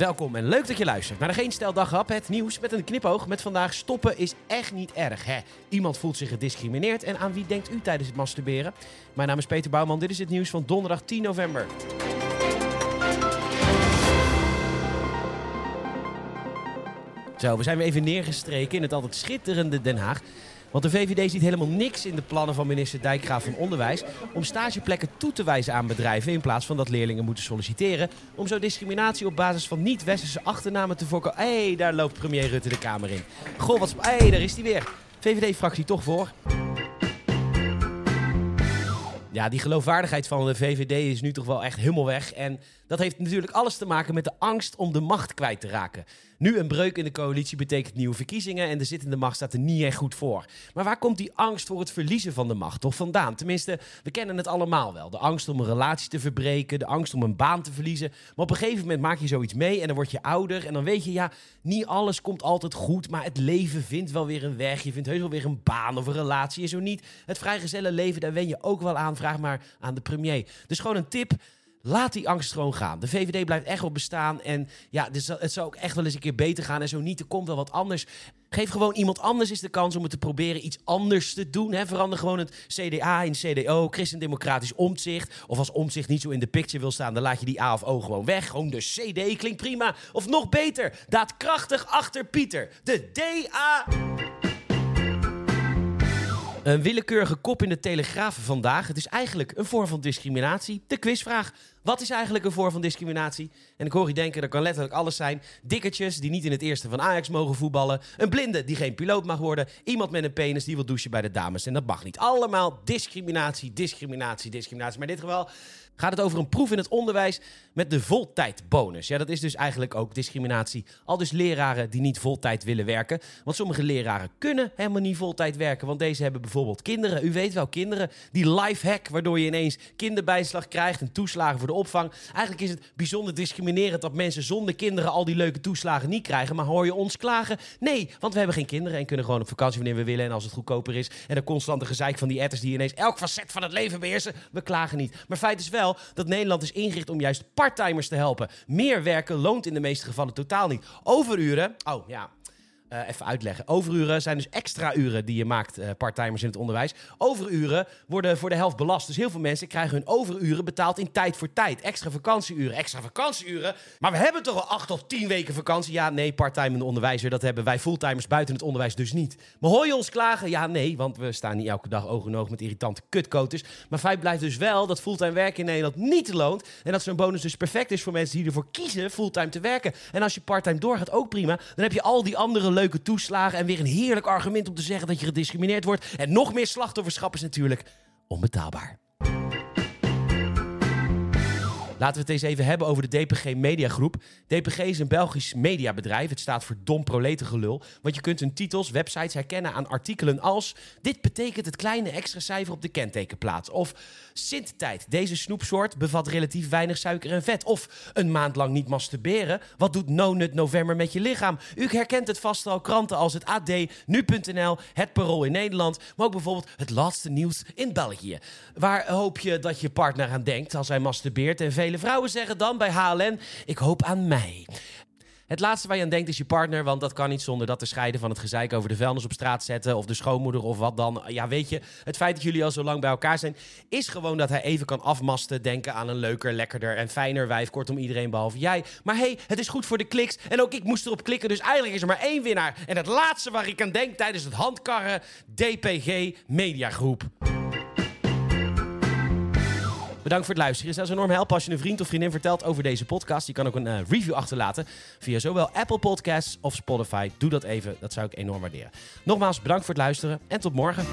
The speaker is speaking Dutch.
Welkom en leuk dat je luistert naar de Geen Stel Daghap, het nieuws met een knipoog. Met vandaag stoppen is echt niet erg, hè? Iemand voelt zich gediscrimineerd en aan wie denkt u tijdens het masturberen? Mijn naam is Peter Bouwman, dit is het nieuws van donderdag 10 november. Zo, we zijn weer even neergestreken in het altijd schitterende Den Haag. Want de VVD ziet helemaal niks in de plannen van minister Dijkgraaf van Onderwijs om stageplekken toe te wijzen aan bedrijven in plaats van dat leerlingen moeten solliciteren. Om zo discriminatie op basis van niet-westerse achternamen te voorkomen. Hé, hey, daar loopt premier Rutte de Kamer in. Goh, wat... Hé, hey, daar is hij weer. VVD-fractie toch voor. Ja, die geloofwaardigheid van de VVD is nu toch wel echt helemaal weg. En dat heeft natuurlijk alles te maken met de angst om de macht kwijt te raken. Nu een breuk in de coalitie betekent nieuwe verkiezingen en de zittende macht staat er niet echt goed voor. Maar waar komt die angst voor het verliezen van de macht toch vandaan? Tenminste, we kennen het allemaal wel. De angst om een relatie te verbreken, de angst om een baan te verliezen. Maar op een gegeven moment maak je zoiets mee en dan word je ouder en dan weet je, ja, niet alles komt altijd goed, maar het leven vindt wel weer een weg. Je vindt heus wel weer een baan of een relatie en zo niet. Het vrijgezelle leven, daar wen je ook wel aan. Vraag maar aan de premier. Dus gewoon een tip. Laat die angst gewoon gaan. De VVD blijft echt wel bestaan. En ja, dus het zou ook echt wel eens een keer beter gaan. En zo niet, er komt wel wat anders. Geef gewoon iemand anders eens de kans om het te proberen iets anders te doen. Hè? Verander gewoon het CDA in CDO, Christendemocratisch omzicht. Of als omzicht niet zo in de picture wil staan, dan laat je die A of O gewoon weg. Gewoon de CD klinkt prima. Of nog beter, daadkrachtig achter Pieter. De DA. Een willekeurige kop in de Telegraaf vandaag. Het is eigenlijk een vorm van discriminatie. De quizvraag. Wat is eigenlijk een vorm van discriminatie? En ik hoor je denken, dat kan letterlijk alles zijn. Dikkertjes die niet in het eerste van Ajax mogen voetballen. Een blinde die geen piloot mag worden. Iemand met een penis die wil douchen bij de dames. En dat mag niet. Allemaal discriminatie, discriminatie, discriminatie. Maar in dit geval gaat het over een proef in het onderwijs met de voltijdbonus. Ja, dat is dus eigenlijk ook discriminatie. Al dus leraren die niet voltijd willen werken. Want sommige leraren kunnen helemaal niet voltijd werken. Want deze hebben bijvoorbeeld kinderen. U weet wel, kinderen. Die lifehack waardoor je ineens kinderbijslag krijgt en toeslagen voor de opvang. Eigenlijk is het bijzonder discriminerend dat mensen zonder kinderen al die leuke toeslagen niet krijgen. Maar hoor je ons klagen? Nee, want we hebben geen kinderen en kunnen gewoon op vakantie wanneer we willen. En als het goedkoper is. En de constante gezeik van die etters die ineens elk facet van het leven beheersen. We klagen niet. Maar feit is wel dat Nederland is ingericht om juist parttimers te helpen. Meer werken loont in de meeste gevallen totaal niet. Overuren, oh ja, uh, even uitleggen. Overuren zijn dus extra uren die je maakt, uh, parttimers in het onderwijs. Overuren worden voor de helft belast. Dus heel veel mensen krijgen hun overuren betaald in tijd voor tijd. Extra vakantieuren, extra vakantieuren. Maar we hebben toch al acht of tien weken vakantie? Ja, nee, parttime onderwijzer, dat hebben wij fulltimers buiten het onderwijs dus niet. Maar hoor je ons klagen? Ja, nee, want we staan niet elke dag oog in met irritante kutkoters. Maar feit blijft dus wel dat fulltime werken in Nederland niet loont. En dat zo'n bonus dus perfect is voor mensen die ervoor kiezen fulltime te werken. En als je parttime doorgaat, ook prima. Dan heb je al die andere leuke toeslagen en weer een heerlijk argument om te zeggen dat je gediscrimineerd wordt. En nog meer slachtofferschap is natuurlijk onbetaalbaar. Laten we het eens even hebben over de DPG Mediagroep. DPG is een Belgisch mediabedrijf. Het staat voor dom proletengelul. Want je kunt hun titels, websites herkennen aan artikelen als... Dit betekent het kleine extra cijfer op de kentekenplaat. Of Sint-tijd. Deze snoepsoort bevat relatief weinig suiker en vet. Of een maand lang niet masturberen. Wat doet No Nut November met je lichaam? U herkent het vast al kranten als het AD, Nu.nl, Het Parool in Nederland. Maar ook bijvoorbeeld het laatste nieuws in België. Waar hoop je dat je partner aan denkt als hij masturbeert en veel Vele vrouwen zeggen dan bij HLN: Ik hoop aan mij. Het laatste waar je aan denkt is je partner, want dat kan niet zonder dat te scheiden van het gezeik over de vuilnis op straat zetten of de schoonmoeder of wat dan. Ja, weet je, het feit dat jullie al zo lang bij elkaar zijn, is gewoon dat hij even kan afmasten, denken aan een leuker, lekkerder en fijner wijf, kortom iedereen behalve jij. Maar hey, het is goed voor de kliks en ook ik moest erop klikken, dus eigenlijk is er maar één winnaar. En het laatste waar ik aan denk tijdens het handkarren, DPG Mediagroep. Bedankt voor het luisteren. Het zou enorm helpen als je een vriend of vriendin vertelt over deze podcast. Je kan ook een uh, review achterlaten via zowel Apple Podcasts of Spotify. Doe dat even, dat zou ik enorm waarderen. Nogmaals, bedankt voor het luisteren en tot morgen.